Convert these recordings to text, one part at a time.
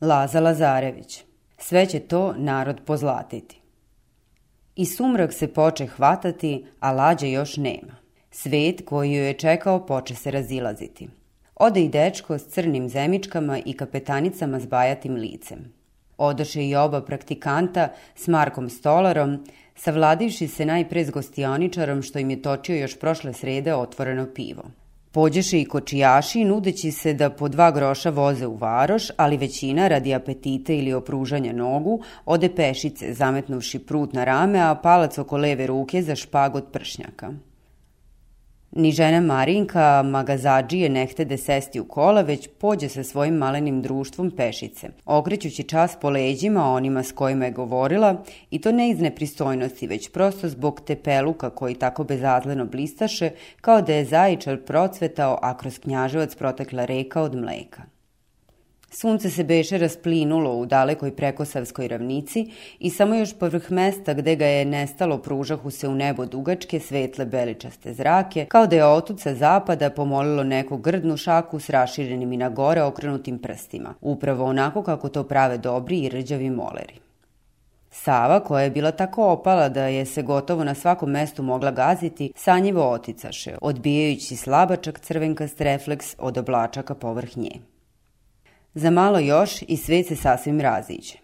Laza Lazarević. Sve će to narod pozlatiti. I sumrak se poče hvatati, a lađe još nema. Svet koji joj je čekao poče se razilaziti. Ode i dečko s crnim zemičkama i kapetanicama s bajatim licem. Odoše i oba praktikanta s Markom Stolarom, savladivši se najpre s gostioničarom što im je točio još prošle srede otvoreno pivo. Pođeše i kočijaši nudeći se da po dva groša voze u varoš, ali većina radi apetite ili opružanja nogu ode pešice, zametnuvši prut na rame, a palac oko leve ruke za špag od pršnjaka. Ni žena Marinka, magazađije ne htede sesti u kola, već pođe sa svojim malenim društvom pešice, okrećući čas po leđima onima s kojima je govorila i to ne iz nepristojnosti, već prosto zbog tepeluka koji tako bezazleno blistaše, kao da je zajičar procvetao, a kroz knjaževac protekla reka od mleka. Sunce se beše rasplinulo u dalekoj prekosavskoj ravnici i samo još povrh mesta gde ga je nestalo pružahu se u nebo dugačke svetle beličaste zrake, kao da je otud sa zapada pomolilo neku grdnu šaku s raširenim i na gore okrenutim prstima, upravo onako kako to prave dobri i rđavi moleri. Sava, koja je bila tako opala da je se gotovo na svakom mestu mogla gaziti, sanjivo oticaše, odbijajući slabačak crvenkast refleks od oblačaka povrh nje. Za malo još i svet se sasvim raziđe.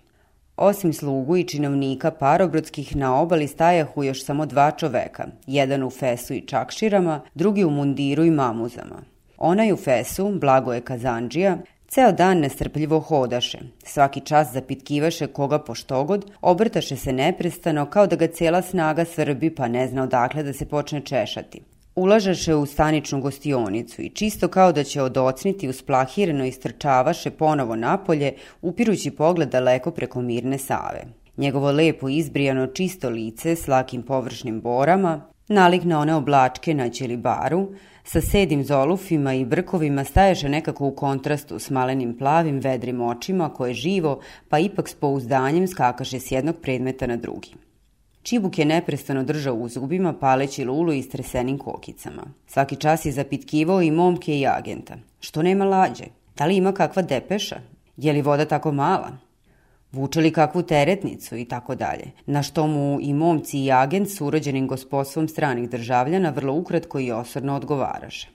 Osim slugu i činovnika parobrodskih na obali stajahu još samo dva čoveka, jedan u fesu i čakširama, drugi u mundiru i mamuzama. Onaj u fesu, Blagoje Kazanđija, Ceo dan nestrpljivo hodaše, svaki čas zapitkivaše koga poštogod, obrtaše se neprestano kao da ga cijela snaga svrbi pa ne zna odakle da se počne češati. Ulažaše u staničnu gostionicu i čisto kao da će odocniti usplahireno istrčavaše ponovo napolje, upirući pogled daleko preko mirne save. Njegovo lepo izbrijano čisto lice s lakim površnim borama, nalik na one oblačke na ćelibaru, sa sedim zolufima i brkovima staješe nekako u kontrastu s malenim plavim vedrim očima koje živo, pa ipak s pouzdanjem skakaše s jednog predmeta na drugi. Čibuk je neprestano držao u zubima paleći lulu i stresenim kokicama. Svaki čas je zapitkivao i momke i agenta. Što nema lađe? Da li ima kakva depeša? Je li voda tako mala? Vuče li kakvu teretnicu i tako dalje? Na što mu i momci i agent s urođenim gospodstvom stranih državljana vrlo ukratko i osorno odgovaraše.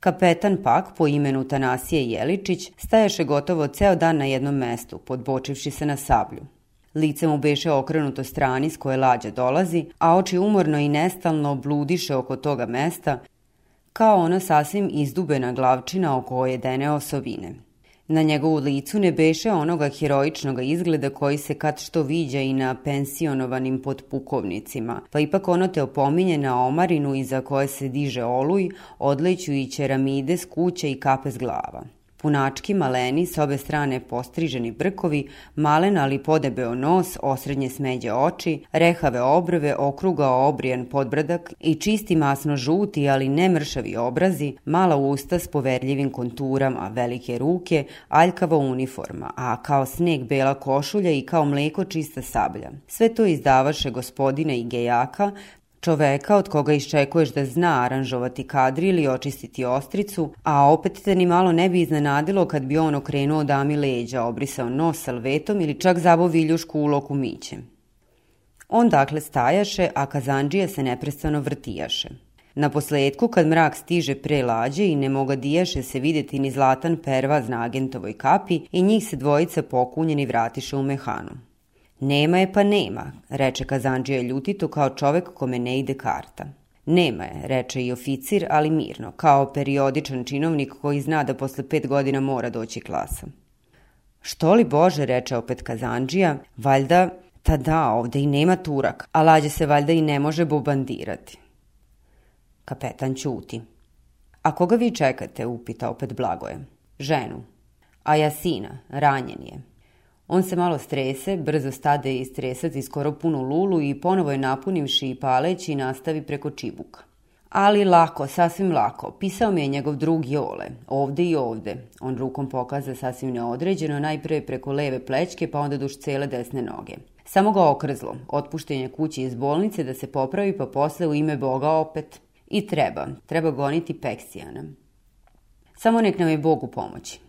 Kapetan pak, po imenu Tanasije Jeličić, stajaše gotovo ceo dan na jednom mestu, podbočivši se na sablju. Lice mu beše okrenuto strani s koje lađa dolazi, a oči umorno i nestalno bludiše oko toga mesta, kao ona sasvim izdubena glavčina oko jedene osovine. Na njegovu licu ne beše onoga heroičnog izgleda koji se kad što viđa i na pensionovanim podpukovnicima, pa ipak ono te opominje na omarinu iza koje se diže oluj, odleću i ćeramide s kuće i kape s glava. Punački maleni, s obe strane postriženi brkovi, malen ali podebeo nos, osrednje smeđe oči, rehave obrve, okrugao obrijan podbradak i čisti masno žuti, ali ne mršavi obrazi, mala usta s poverljivim konturama, velike ruke, aljkava uniforma, a kao sneg bela košulja i kao mleko čista sablja. Sve to izdavaše gospodina i gejaka, čoveka od koga iščekuješ da zna aranžovati kadri ili očistiti ostricu, a opet te ni malo ne bi iznenadilo kad bi on okrenuo dami leđa, obrisao nos salvetom ili čak zabo viljušku u loku mićem. On dakle stajaše, a kazanđija se neprestano vrtijaše. Na posledku, kad mrak stiže pre lađe i ne moga dijaše se videti ni zlatan pervaz na agentovoj kapi i njih se dvojica pokunjeni vratiše u mehanu. Nema je pa nema, reče Kazanđija ljutito kao čovek kome ne ide karta. Nema je, reče i oficir, ali mirno, kao periodičan činovnik koji zna da posle pet godina mora doći klasa. Što li Bože, reče opet Kazanđija, valjda, ta da, ovde i nema turak, a lađe se valjda i ne može bobandirati. Kapetan ćuti. A koga vi čekate, upita opet Blagoje. Ženu. A ja sina, ranjen je. On se malo strese, brzo stade i stresati skoro punu lulu i ponovo je napunivši i paleći nastavi preko čibuka. Ali lako, sasvim lako. Pisao mi je njegov drug Jole. Ovde i ovde. On rukom pokaza sasvim neodređeno, najpre preko leve plećke, pa onda duž cele desne noge. Samo ga okrzlo. Otpuštenje kući iz bolnice da se popravi, pa posle u ime Boga opet. I treba. Treba goniti Peksijana. Samo nek nam je Bog u pomoći.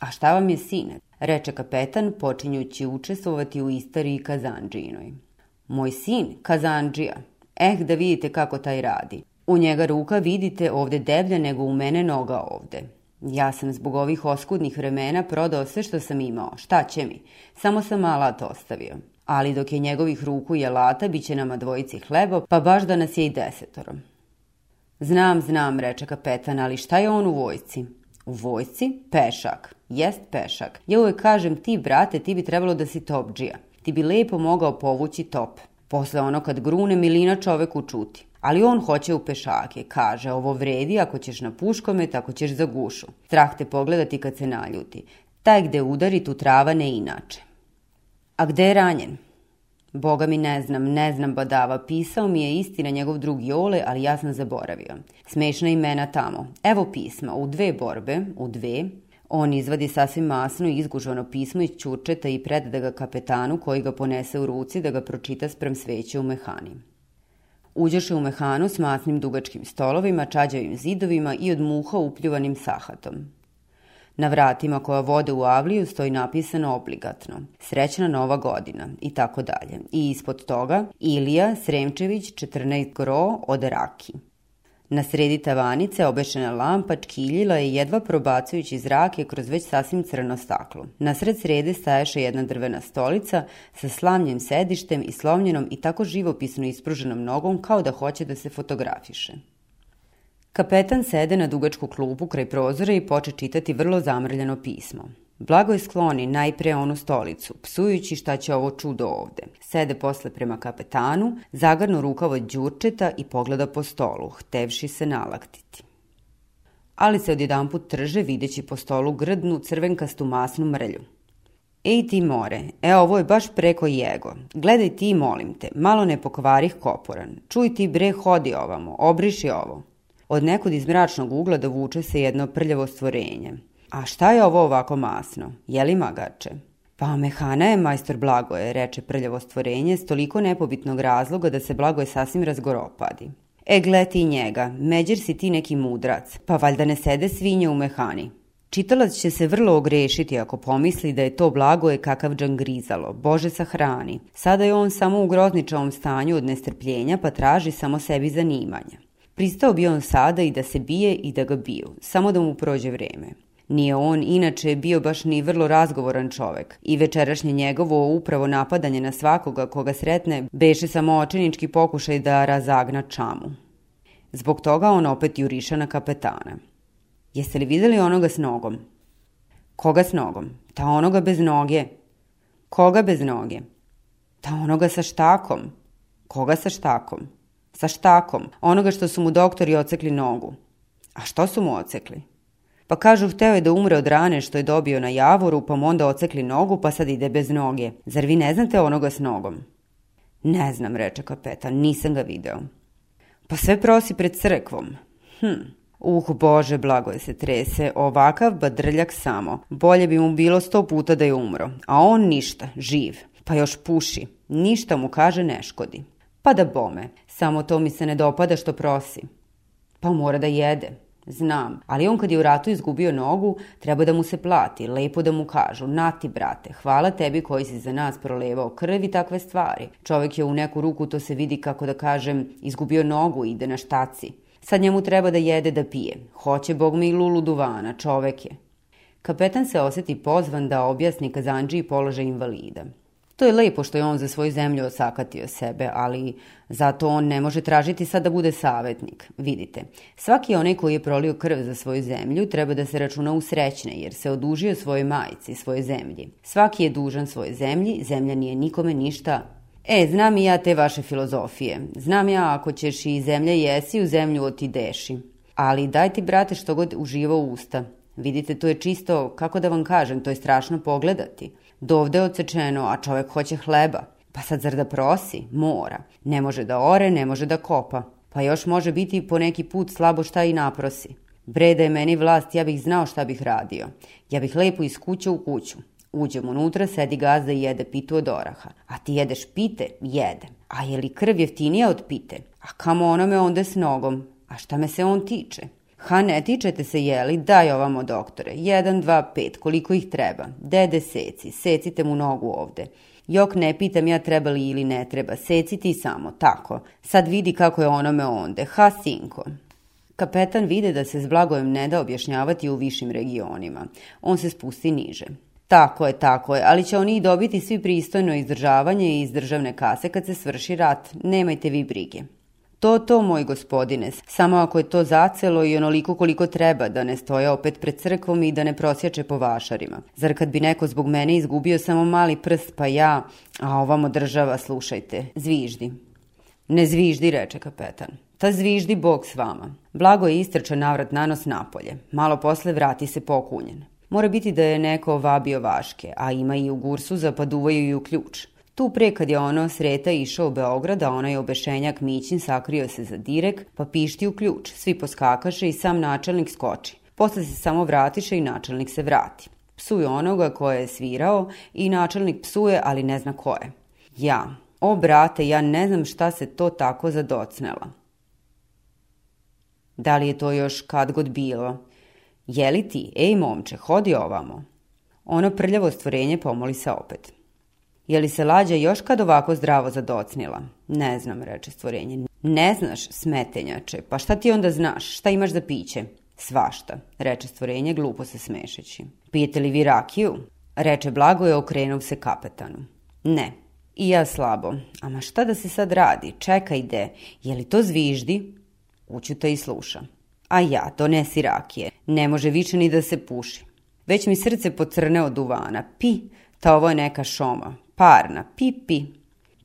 A šta vam je sine? Reče kapetan počinjući učestvovati u istoriji Kazanđinoj. Moj sin, Kazanđija, eh da vidite kako taj radi. U njega ruka vidite ovde deblja nego u mene noga ovde. Ja sam zbog ovih oskudnih vremena prodao sve što sam imao. Šta će mi? Samo sam alat ostavio. Ali dok je njegovih ruku i alata, bit će nama dvojici hleba, pa baš da nas je i desetoro. Znam, znam, reče kapetan, ali šta je on u vojci? U vojci? Pešak. Jest pešak. Ja uvek kažem, ti, brate, ti bi trebalo da si topđija. Ti bi lepo mogao povući top. Posle ono kad grune, milina čoveku čuti. Ali on hoće u pešake, kaže, ovo vredi, ako ćeš na puškome, tako ćeš za gušu. Strah te pogledati kad se naljuti. Taj gde udari, tu trava ne inače. A gde je ranjen? Boga mi ne znam, ne znam badava, pisao mi je istina njegov drug Jole, ali ja sam zaboravio. Smešna imena tamo. Evo pisma, u dve borbe, u dve, On izvadi sasvim masno i izgužvano pismo iz čurčeta i preda ga kapetanu koji ga ponese u ruci da ga pročita sprem sveće u mehani. Uđeše u mehanu s masnim dugačkim stolovima, čađavim zidovima i od muha upljuvanim sahatom. Na vratima koja vode u avliju stoji napisano obligatno Srećna nova godina i tako dalje. I ispod toga Ilija Sremčević 14 gro od Raki. Na sredi tavanice obešena lampa čkiljila je jedva probacujući zrake kroz već sasvim crno staklo. Na sred srede staješe jedna drvena stolica sa slamnjem sedištem i slomljenom i tako živopisno ispruženom nogom kao da hoće da se fotografiše. Kapetan sede na dugačku klupu kraj prozora i poče čitati vrlo zamrljeno pismo. Blago je skloni najpre onu stolicu, psujući šta će ovo čudo ovde. Sede posle prema kapetanu, zagrnu rukav od đurčeta i pogleda po stolu, htevši se nalaktiti. Ali se odjedan put trže videći po stolu grdnu crvenkastu masnu mrlju. Ej ti more, e ovo je baš preko jego. Gledaj ti, molim te, malo ne pokvarih koporan. Čuj ti bre, hodi ovamo, obriši ovo. Od nekud iz mračnog ugla dovuče se jedno prljavo stvorenje. A šta je ovo ovako masno? Je li magače? Pa mehana je, majstor Blagoje, reče prljavo stvorenje, s toliko nepobitnog razloga da se Blagoje sasvim razgoropadi. E, gle ti njega, međer si ti neki mudrac, pa valjda ne sede svinje u mehani. Čitalac će se vrlo ogrešiti ako pomisli da je to blagoje kakav džangrizalo, Bože sahrani. Sada je on samo u grozničavom stanju od nestrpljenja pa traži samo sebi zanimanja. Pristao bi on sada i da se bije i da ga biju, samo da mu prođe vreme. Nije on inače bio baš ni vrlo razgovoran čovek i večerašnje njegovo upravo napadanje na svakoga koga sretne beše samo očenički pokušaj da razagna čamu. Zbog toga on opet juriša na kapetana. Jeste li videli onoga s nogom? Koga s nogom? Ta onoga bez noge. Koga bez noge? Ta onoga sa štakom. Koga sa štakom? Sa štakom, onoga što su mu doktori ocekli nogu. A što su mu ocekli? Pa kažu hteo je da umre od rane što je dobio na javoru, pa mu onda ocekli nogu, pa sad ide bez noge. Zar vi ne znate onoga s nogom? Ne znam, reče kapetan, nisam ga video. Pa sve prosi pred crkvom. Hm, Uh, bože, blago je se trese, ovakav badrljak samo. Bolje bi mu bilo sto puta da je umro. A on ništa, živ. Pa još puši. Ništa mu kaže ne škodi. Pa da bome, samo to mi se ne dopada što prosi. Pa mora da jede. Znam, ali on kad je u ratu izgubio nogu, treba da mu se plati, lepo da mu kažu, nati brate, hvala tebi koji si za nas prolevao krv i takve stvari. Čovek je u neku ruku, to se vidi kako da kažem, izgubio nogu i ide na štaci. Sad njemu treba da jede da pije. Hoće bog mi i lulu duvana, čovek je. Kapetan se oseti pozvan da objasni Kazanđiji položaj invalida. To je lepo što je on za svoju zemlju osakatio sebe, ali zato on ne može tražiti sad da bude savetnik. Vidite, svaki onaj koji je prolio krv za svoju zemlju treba da se računa u srećne, jer se odužio svojoj majici, svojoj zemlji. Svaki je dužan svojoj zemlji, zemlja nije nikome ništa E, znam i ja te vaše filozofije. Znam ja ako ćeš i zemlja jesi, u zemlju otideši. Ali daj ti, brate, što god uživa u usta. Vidite, to je čisto, kako da vam kažem, to je strašno pogledati. Dovde je odsečeno, a čovek hoće hleba. Pa sad zar da prosi? Mora. Ne može da ore, ne može da kopa. Pa još može biti po neki put slabo šta i naprosi. Bre da je meni vlast, ja bih znao šta bih radio. Ja bih lepo iz kuće u kuću. Uđem unutra, sedi gazda i jede pitu od oraha. A ti jedeš pite? Jede. A je li krv jeftinija od pite? A kamo ono me onda s nogom? A šta me se on tiče? Ha, ne tičete se, jeli? Daj ovamo, doktore. Jedan, dva, pet, koliko ih treba? Dede, seci, secite mu nogu ovde. Jok, ne pitam ja treba li ili ne treba, seci ti samo, tako. Sad vidi kako je onome onde. Ha, sinko. Kapetan vide da se s Blagojem ne da objašnjavati u višim regionima. On se spusti niže. Tako je, tako je, ali će oni i dobiti svi pristojno izdržavanje iz državne kase kad se svrši rat. Nemajte vi brige. To, to, moj gospodine, samo ako je to zacelo i onoliko koliko treba, da ne stoje opet pred crkvom i da ne prosječe po vašarima. Zar kad bi neko zbog mene izgubio samo mali prst, pa ja, a ovamo država, slušajte, zviždi. Ne zviždi, reče kapetan. Ta zviždi Bog s vama. Blago je istrčan navrat na nos napolje. Malo posle vrati se pokunjen. Mora biti da je neko vabio vaške, a ima i u Gursuza pa duvaju i u ključ. Tu pre kad je ono sreta išao u Beograd, a onaj obešenjak Mićin sakrio se za direk, pa pišti u ključ, svi poskakaše i sam načelnik skoči. Posle se samo vratiše i načelnik se vrati. Psuje onoga koje je svirao i načelnik psuje, ali ne zna ko je. Ja. O, brate, ja ne znam šta se to tako zadocnela. Da li je to još kad god bilo? Jeli ti, ej momče, hodi ovamo. Ono prljavo stvorenje pomoli se opet. Je li se lađa još kad ovako zdravo zadocnila? Ne znam, reče stvorenje. Ne znaš, smetenjače, pa šta ti onda znaš, šta imaš za piće? Svašta, reče stvorenje glupo se smešeći. Pijete li vi rakiju? Reče Blagoje okrenuo se kapetanu. Ne, i ja slabo. Ama šta da se sad radi? Čekaj de, je li to zviždi? Učuta i sluša. A ja, donesi rakije. Ne može više ni da se puši. Već mi srce pocrne od duvana. Pi, ta ovo je neka šoma parna, pipi,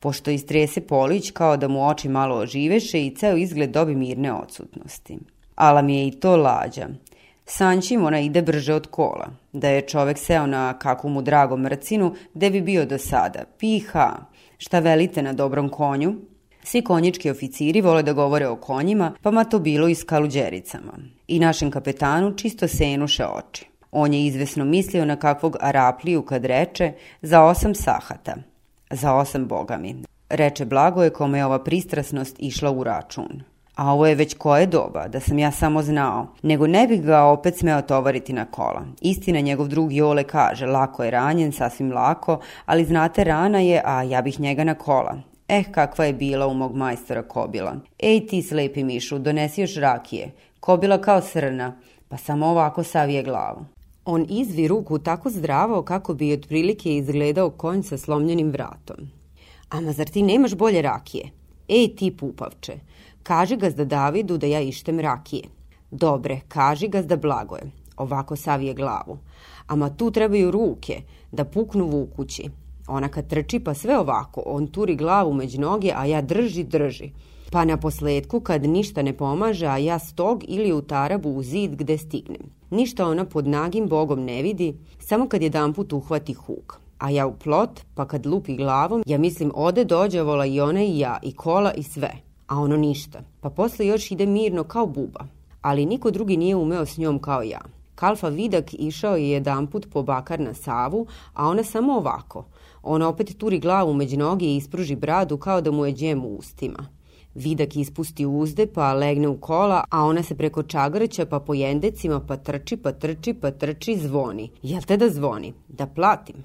pošto istrese polić kao da mu oči malo oživeše i ceo izgled dobi mirne odsutnosti. Ala mi je i to lađa. Sančim ona ide brže od kola. Da je čovek seo na kakvu mu drago mrcinu, gde bi bio do sada. Piha, šta velite na dobrom konju? Svi konjički oficiri vole da govore o konjima, pa ma to bilo i s kaluđericama. I našem kapetanu čisto senuše oči. On je izvesno mislio na kakvog Arapliju kad reče za osam sahata. Za osam bogami. Reče Blagoje kome je ova pristrasnost išla u račun. A ovo je već koje doba, da sam ja samo znao, nego ne bih ga opet smeo tovariti na kola. Istina, njegov drug Jole kaže, lako je ranjen, sasvim lako, ali znate, rana je, a ja bih njega na kola. Eh, kakva je bila u mog majstora Kobila. Ej ti, slepi mišu, donesi još rakije. Kobila kao srna, pa samo ovako savije glavu. On izvi ruku tako zdravo kako bi otprilike izgledao konj sa slomljenim vratom. Ama zar ti nemaš bolje rakije? Ej ti pupavče, kaži gazda Davidu da ja ištem rakije. Dobre, kaži gazda Blagoje. Ovako savije glavu. Ama tu trebaju ruke, da puknu vukući. Ona kad trči pa sve ovako, on turi glavu među noge, a ja drži, drži. Pa na posledku kad ništa ne pomaže, a ja stog ili u tarabu u zid gde stignem. Ništa ona pod nagim bogom ne vidi, samo kad jedan put uhvati huk. A ja u plot, pa kad lupi glavom, ja mislim ode dođe vola i ona i ja, i kola i sve. A ono ništa. Pa posle još ide mirno kao buba. Ali niko drugi nije umeo s njom kao ja. Kalfa Vidak išao je jedan put po bakar na Savu, a ona samo ovako. Ona opet turi glavu među noge i ispruži bradu kao da mu je džem u ustima. Vidak ispusti uzde pa legne u kola, a ona se preko čagrća pa po jendecima pa trči, pa trči, pa trči, zvoni. Jel te da zvoni? Da platim.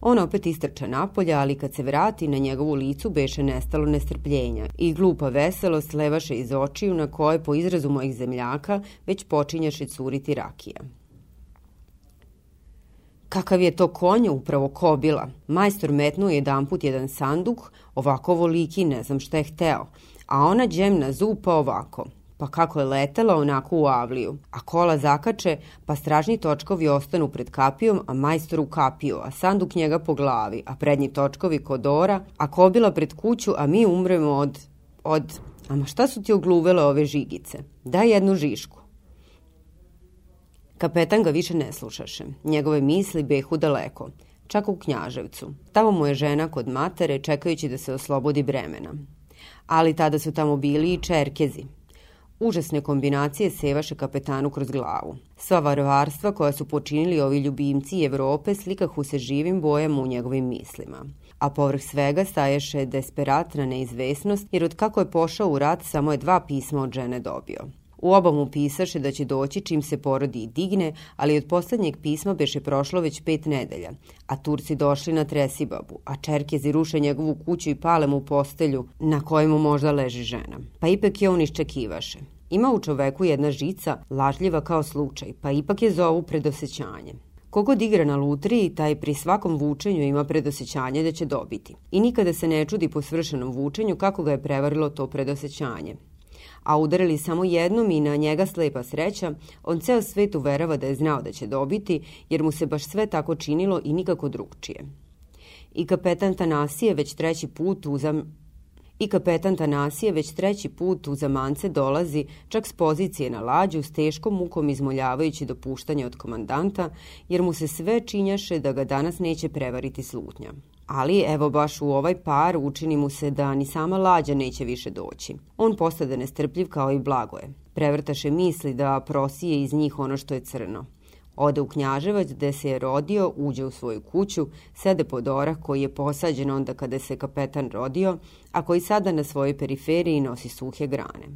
Ona opet istrča napolja, ali kad se vrati, na njegovu licu beše nestalo nestrpljenja i glupa veselost levaše iz očiju na koje, po izrazu mojih zemljaka, već počinjaše curiti rakija. Kakav je to konja upravo kobila. Majstor metnuo jedan put jedan sanduk, ovako voliki, ne znam šta je hteo a ona džemna zupa ovako. Pa kako je letela onako u avliju. A kola zakače, pa stražni točkovi ostanu pred kapijom, a majstor u kapiju, a sanduk njega po glavi, a prednji točkovi kod ora, a kobila pred kuću, a mi umremo od... od... Ama šta su ti ogluvele ove žigice? Daj jednu žišku. Kapetan ga više ne slušaše. Njegove misli behu daleko, čak u Knjaževcu. Tamo mu je žena kod matere, čekajući da se oslobodi bremena ali tada su tamo bili i čerkezi. Užasne kombinacije sevaše kapetanu kroz glavu. Sva varvarstva koja su počinili ovi ljubimci Evrope slikahu se živim bojem u njegovim mislima. A povrh svega staješe desperatna neizvesnost, jer od kako je pošao u rat samo je dva pisma od žene dobio. U oba mu pisaše da će doći čim se porodi i digne, ali od poslednjeg pisma beše prošlo već pet nedelja, a Turci došli na Tresibabu, a Čerkezi ruše njegovu kuću i pale mu postelju na kojemu možda leži žena. Pa ipak je on iščekivaše. Ima u čoveku jedna žica, lažljiva kao slučaj, pa ipak je zovu predosećanje. Kogod igra na lutriji, taj pri svakom vučenju ima predosećanje da će dobiti. I nikada se ne čudi po svršenom vučenju kako ga je prevarilo to predosećanje. A udarili samo jednom i na njega slepa sreća, on ceo svet uverava da je znao da će dobiti, jer mu se baš sve tako činilo i nikako drugčije. I kapetan Tanasije već treći put uzam I kapetan Tanasije već treći put u zamance dolazi čak s pozicije na lađu s teškom mukom izmoljavajući dopuštanje od komandanta, jer mu se sve činjaše da ga danas neće prevariti slutnja. Ali evo baš u ovaj par učini mu se da ni sama lađa neće više doći. On postade nestrpljiv kao i blagoje. Prevrtaše misli da prosije iz njih ono što je crno. Ode u Knjaževac gde se je rodio, uđe u svoju kuću, sede pod orah koji je posađen onda kada se kapetan rodio, a koji sada na svojoj periferiji nosi suhe grane.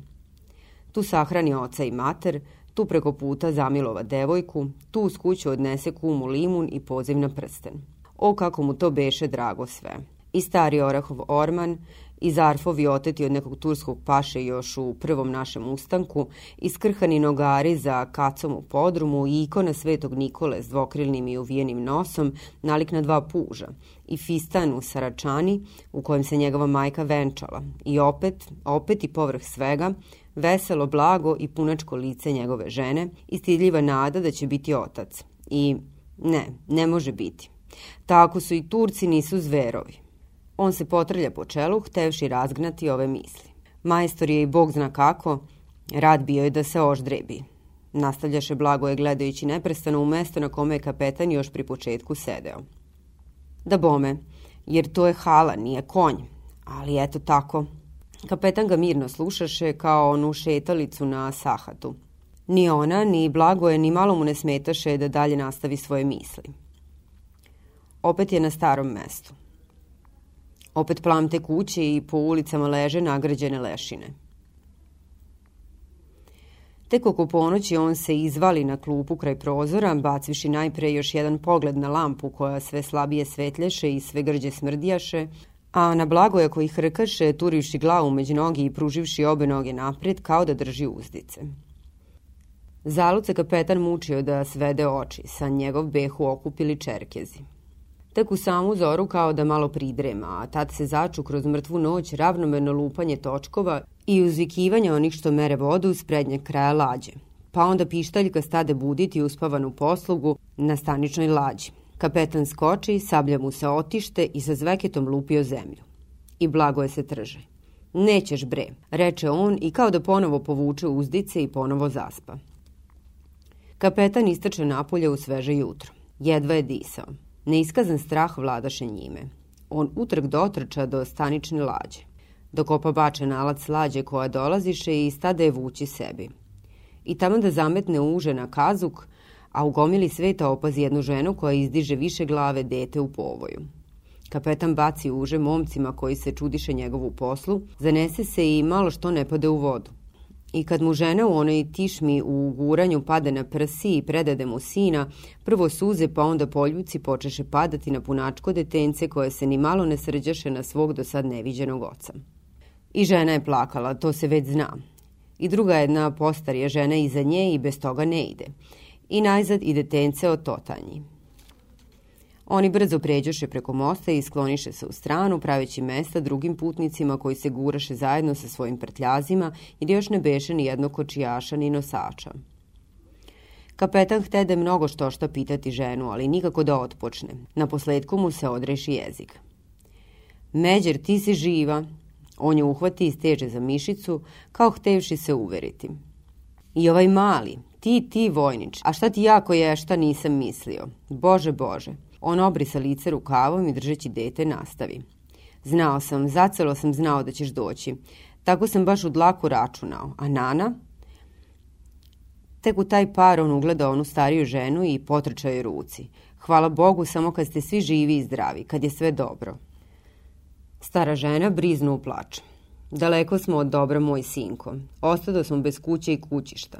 Tu sahrani oca i mater, tu preko puta zamilova devojku, tu uz kuću odnese kumu limun i poziv na prsten. O kako mu to beše drago sve. I stari Orahov orman, i zarfovi oteti od nekog turskog paše još u prvom našem ustanku, iskrhani nogari za kacom u podrumu i ikona svetog Nikole s dvokrilnim i uvijenim nosom, nalik na dva puža, i fistan u Saračani, u kojem se njegova majka venčala, i opet, opet i povrh svega, veselo, blago i punačko lice njegove žene i stidljiva nada da će biti otac. I ne, ne može biti. Tako su i Turci nisu zverovi. On se potrlja po čelu, htevši razgnati ove misli. Majstor je i bog zna kako, rad bio je da se oždrebi. Nastavljaše Blagoje gledajući neprestano u mesto na kome je kapetan još pri početku sedeo. Da bome, jer to je hala, nije konj. Ali eto tako. Kapetan ga mirno slušaše kao onu šetalicu na sahatu. Ni ona, ni Blagoje, ni malo mu ne smetaše da dalje nastavi svoje misli. Opet je na starom mestu. Opet plamte kuće i po ulicama leže nagrađene lešine. Tek oko ponoći on se izvali na klupu kraj prozora, bacviši najpre još jedan pogled na lampu koja sve slabije svetlješe i sve grđe smrdijaše, a na blagoja koji hrkaše, turivši glavu među nogi i pruživši obe noge napred, kao da drži uzdice. Zaluce kapetan mučio da svede oči, sa njegov behu okupili čerkezi. Tek u samu zoru kao da malo pridrema, a tad se začu kroz mrtvu noć ravnomerno lupanje točkova i uzvikivanje onih što mere vodu s prednjeg kraja lađe. Pa onda pištaljka stade buditi uspavanu poslugu na staničnoj lađi. Kapetan skoči, sablja mu se otište i sa zveketom lupio zemlju. I blago je se trže. Nećeš bre, reče on i kao da ponovo povuče uzdice i ponovo zaspa. Kapetan istrče napolje u sveže jutro. Jedva je disao. Neiskazan strah vladaše njime. On utrg dotrča do stanične lađe. Dok opa bače nalac lađe koja dolaziše i stade je vući sebi. I tamo da zametne uže na kazuk, a u gomili sveta opazi jednu ženu koja izdiže više glave dete u povoju. Kapetan baci uže momcima koji se čudiše njegovu poslu, zanese se i malo što ne pade u vodu. I kad mu žena u onoj tišmi u guranju pade na prsi i predade mu sina, prvo suze pa onda poljuci počeše padati na punačko detence koje se ni malo ne srđaše na svog do sad neviđenog oca. I žena je plakala, to se već zna. I druga jedna postarija žena iza nje i bez toga ne ide. I najzad i detence od totanji. Oni brzo pređoše preko mosta i skloniše se u stranu, praveći mesta drugim putnicima koji se guraše zajedno sa svojim prtljazima da još ne beše ni jednog kočijaša ni nosača. Kapetan htede mnogo što šta pitati ženu, ali nikako da otpočne. Na posledku mu se odreši jezik. Međer, ti si živa. On je uhvati i steže za mišicu, kao htevši se uveriti. I ovaj mali, ti, ti, vojnič, a šta ti jako je, šta nisam mislio. Bože, Bože. On obrisa lice rukavom i držeći dete nastavi. Znao sam, zacelo sam znao da ćeš doći. Tako sam baš u dlaku računao. A Nana? Tek u taj par on ugleda onu stariju ženu i potrčao je ruci. Hvala Bogu samo kad ste svi živi i zdravi, kad je sve dobro. Stara žena briznu u plač. Daleko smo od dobra, moj sinko. Ostado smo bez kuće i kućišta.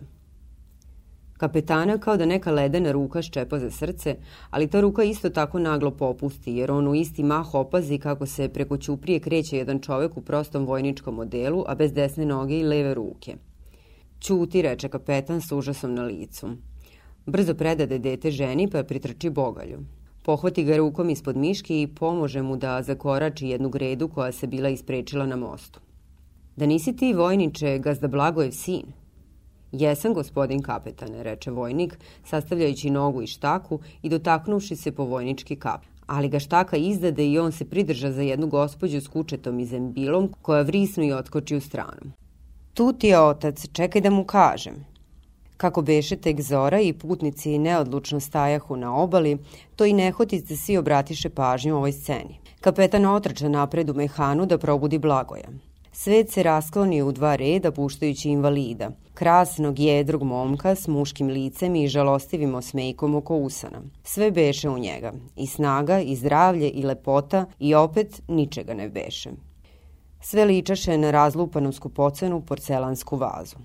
Kapetana kao da neka ledena ruka ščepa za srce, ali ta ruka isto tako naglo popusti, jer on u isti mah opazi kako se preko ćuprije kreće jedan čovek u prostom vojničkom modelu, a bez desne noge i leve ruke. Ćuti, reče kapetan s užasom na licu. Brzo predade dete ženi pa pritrči bogalju. Pohvati ga rukom ispod miške i pomože mu da zakorači jednu gredu koja se bila isprečila na mostu. Da nisi ti, vojniče, gazda Blagojev sin? Jesam, gospodin kapetane, reče vojnik, sastavljajući nogu i štaku i dotaknuvši se po vojnički kap. Ali ga štaka izdade i on se pridrža za jednu gospođu s kučetom i zembilom koja vrisnu i otkoči u stranu. Tu ti je otac, čekaj da mu kažem. Kako beše tek zora i putnici neodlučno stajahu na obali, to i nehotice svi obratiše pažnju ovoj sceni. Kapetan otrča napred u mehanu da probudi Blagoja. Svet se rasklonio u dva reda puštajući invalida, krasnog jedrog momka s muškim licem i žalostivim osmejkom oko usana. Sve beše u njega, i snaga, i zdravlje, i lepota, i opet ničega ne beše. Sve ličaše na razlupanu skupocenu porcelansku vazu.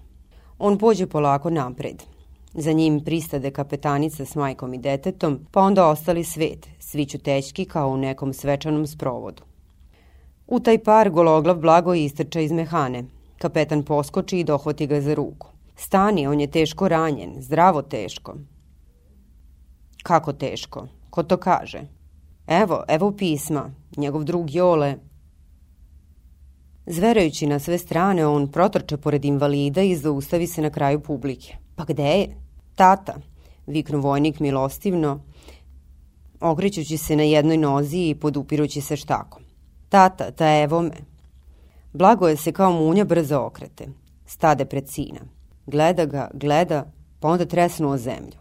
On pođe polako napred. Za njim pristade kapetanica s majkom i detetom, pa onda ostali svet, svi ćutećki kao u nekom svečanom sprovodu. U taj par gologlav blago istrča iz mehane. Kapetan poskoči i dohvati ga za ruku. Stani, on je teško ranjen, zdravo teško. Kako teško? Ko to kaže? Evo, evo pisma. Njegov drug Jole. Zverajući na sve strane, on protrče pored invalida i zaustavi se na kraju publike. Pa gde je? Tata, viknu vojnik milostivno, okrećući se na jednoj nozi i podupirući se štakom. Tata, ta evo me. Blagoje se kao munja brzo okrete. Stade pred sina. Gleda ga, gleda, pa onda tresnu o zemlju.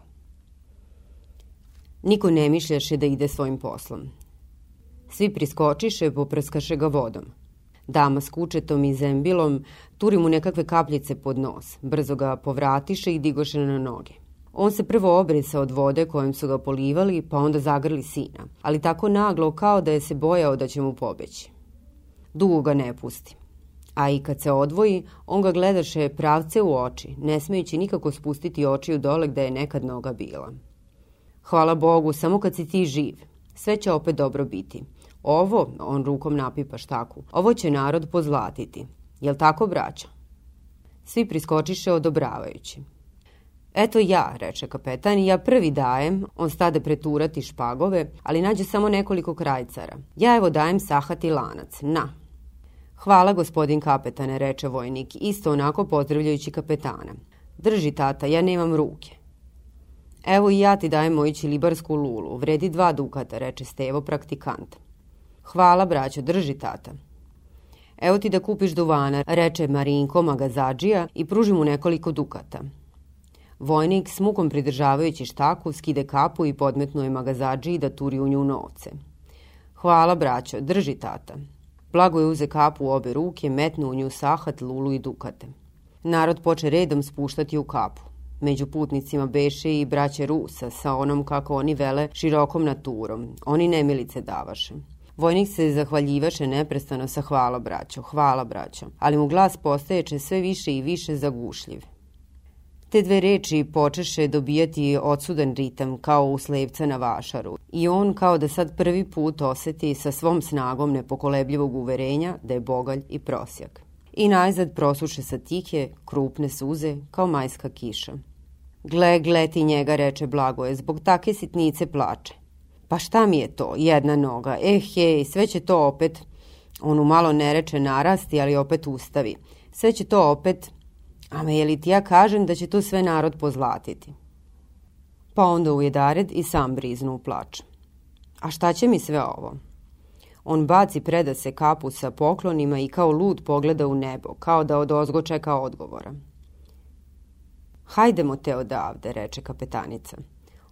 Niko ne mišljaše da ide svojim poslom. Svi priskočiše, poprskaše ga vodom. Dama s kučetom i zembilom turi mu nekakve kapljice pod nos, brzo ga povratiše i digoše na noge. On se prvo obrisa od vode kojom su ga polivali, pa onda zagrli sina, ali tako naglo kao da je se bojao da će mu pobeći. Dugo ga ne pusti. A i kad se odvoji, on ga gledaše pravce u oči, ne smejući nikako spustiti oči u dole gde je nekad noga bila. Hvala Bogu, samo kad si ti živ. Sve će opet dobro biti. Ovo, on rukom napipa štaku, ovo će narod pozlatiti. Jel tako, braća? Svi priskočiše odobravajući. Eto ja, reče kapetan, ja prvi dajem, on stade preturati špagove, ali nađe samo nekoliko krajcara. Ja evo dajem sahati lanac, na. Hvala gospodin kapetane, reče vojnik, isto onako pozdravljajući kapetana. Drži tata, ja nemam ruke. Evo i ja ti dajem moju čilibarsku lulu, vredi dva dukata, reče Stevo praktikant. Hvala braćo, drži tata. Evo ti da kupiš duvana, reče Marinko magazađija i pruži mu nekoliko dukata. Vojnik s mukom pridržavajući štaku skide kapu i podmetnuje magazađiji da turi u nju novce. Hvala, braćo, drži tata. Blago je uze kapu u obe ruke, metnu u nju sahat, lulu i dukate. Narod poče redom spuštati u kapu. Među putnicima beše i braće Rusa sa onom kako oni vele širokom naturom. Oni nemilice davaše. Vojnik se zahvaljivaše neprestano sa hvala braćo, hvala braćo, ali mu glas postaječe sve više i više zagušljiv. Te dve reči počeše dobijati odsudan ritam kao u slevca na vašaru i on kao da sad prvi put oseti sa svom snagom nepokolebljivog uverenja da je bogalj i prosjak. I najzad prosuše sa tihe, krupne suze kao majska kiša. Gle, gle ti njega, reče Blagoje, zbog take sitnice plače. Pa šta mi je to, jedna noga, eh hej, sve će to opet, onu malo ne reče narasti, ali opet ustavi. Sve će to opet, Ama je li ti ja kažem da će to sve narod pozlatiti? Pa onda ujedared i sam briznu u plač. A šta će mi sve ovo? On baci preda se kapu sa poklonima i kao lud pogleda u nebo, kao da od ozgo čeka odgovora. Hajdemo te odavde, reče kapetanica.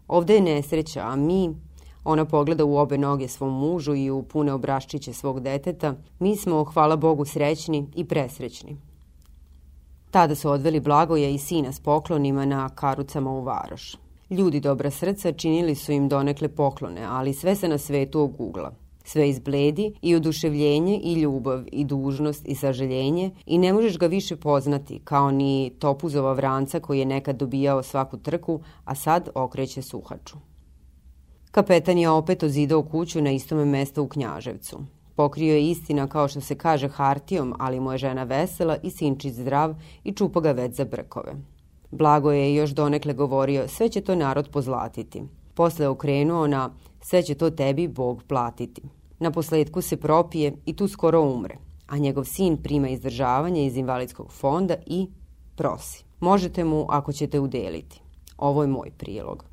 Ovde je nesreća, a mi, ona pogleda u obe noge svom mužu i u pune obraščiće svog deteta, mi smo, hvala Bogu, srećni i presrećni. Tada su odveli Blagoja i sina s poklonima na karucama u varoš. Ljudi dobra srca činili su im donekle poklone, ali sve se na svetu ogugla. Sve izbledi i oduševljenje i ljubav i dužnost i sažaljenje i ne možeš ga više poznati kao ni topuzova vranca koji je nekad dobijao svaku trku, a sad okreće suhaču. Kapetan je opet ozidao kuću na istome mestu u Knjaževcu. Pokrio je istina kao što se kaže hartijom, ali mu je žena vesela i sinčić zdrav i čupa ga već za brkove. Blago je još donekle govorio, sve će to narod pozlatiti. Posle okrenuo na, sve će to tebi Bog platiti. Na posledku se propije i tu skoro umre, a njegov sin prima izdržavanje iz invalidskog fonda i prosi. Možete mu ako ćete udeliti. Ovo je moj prilog.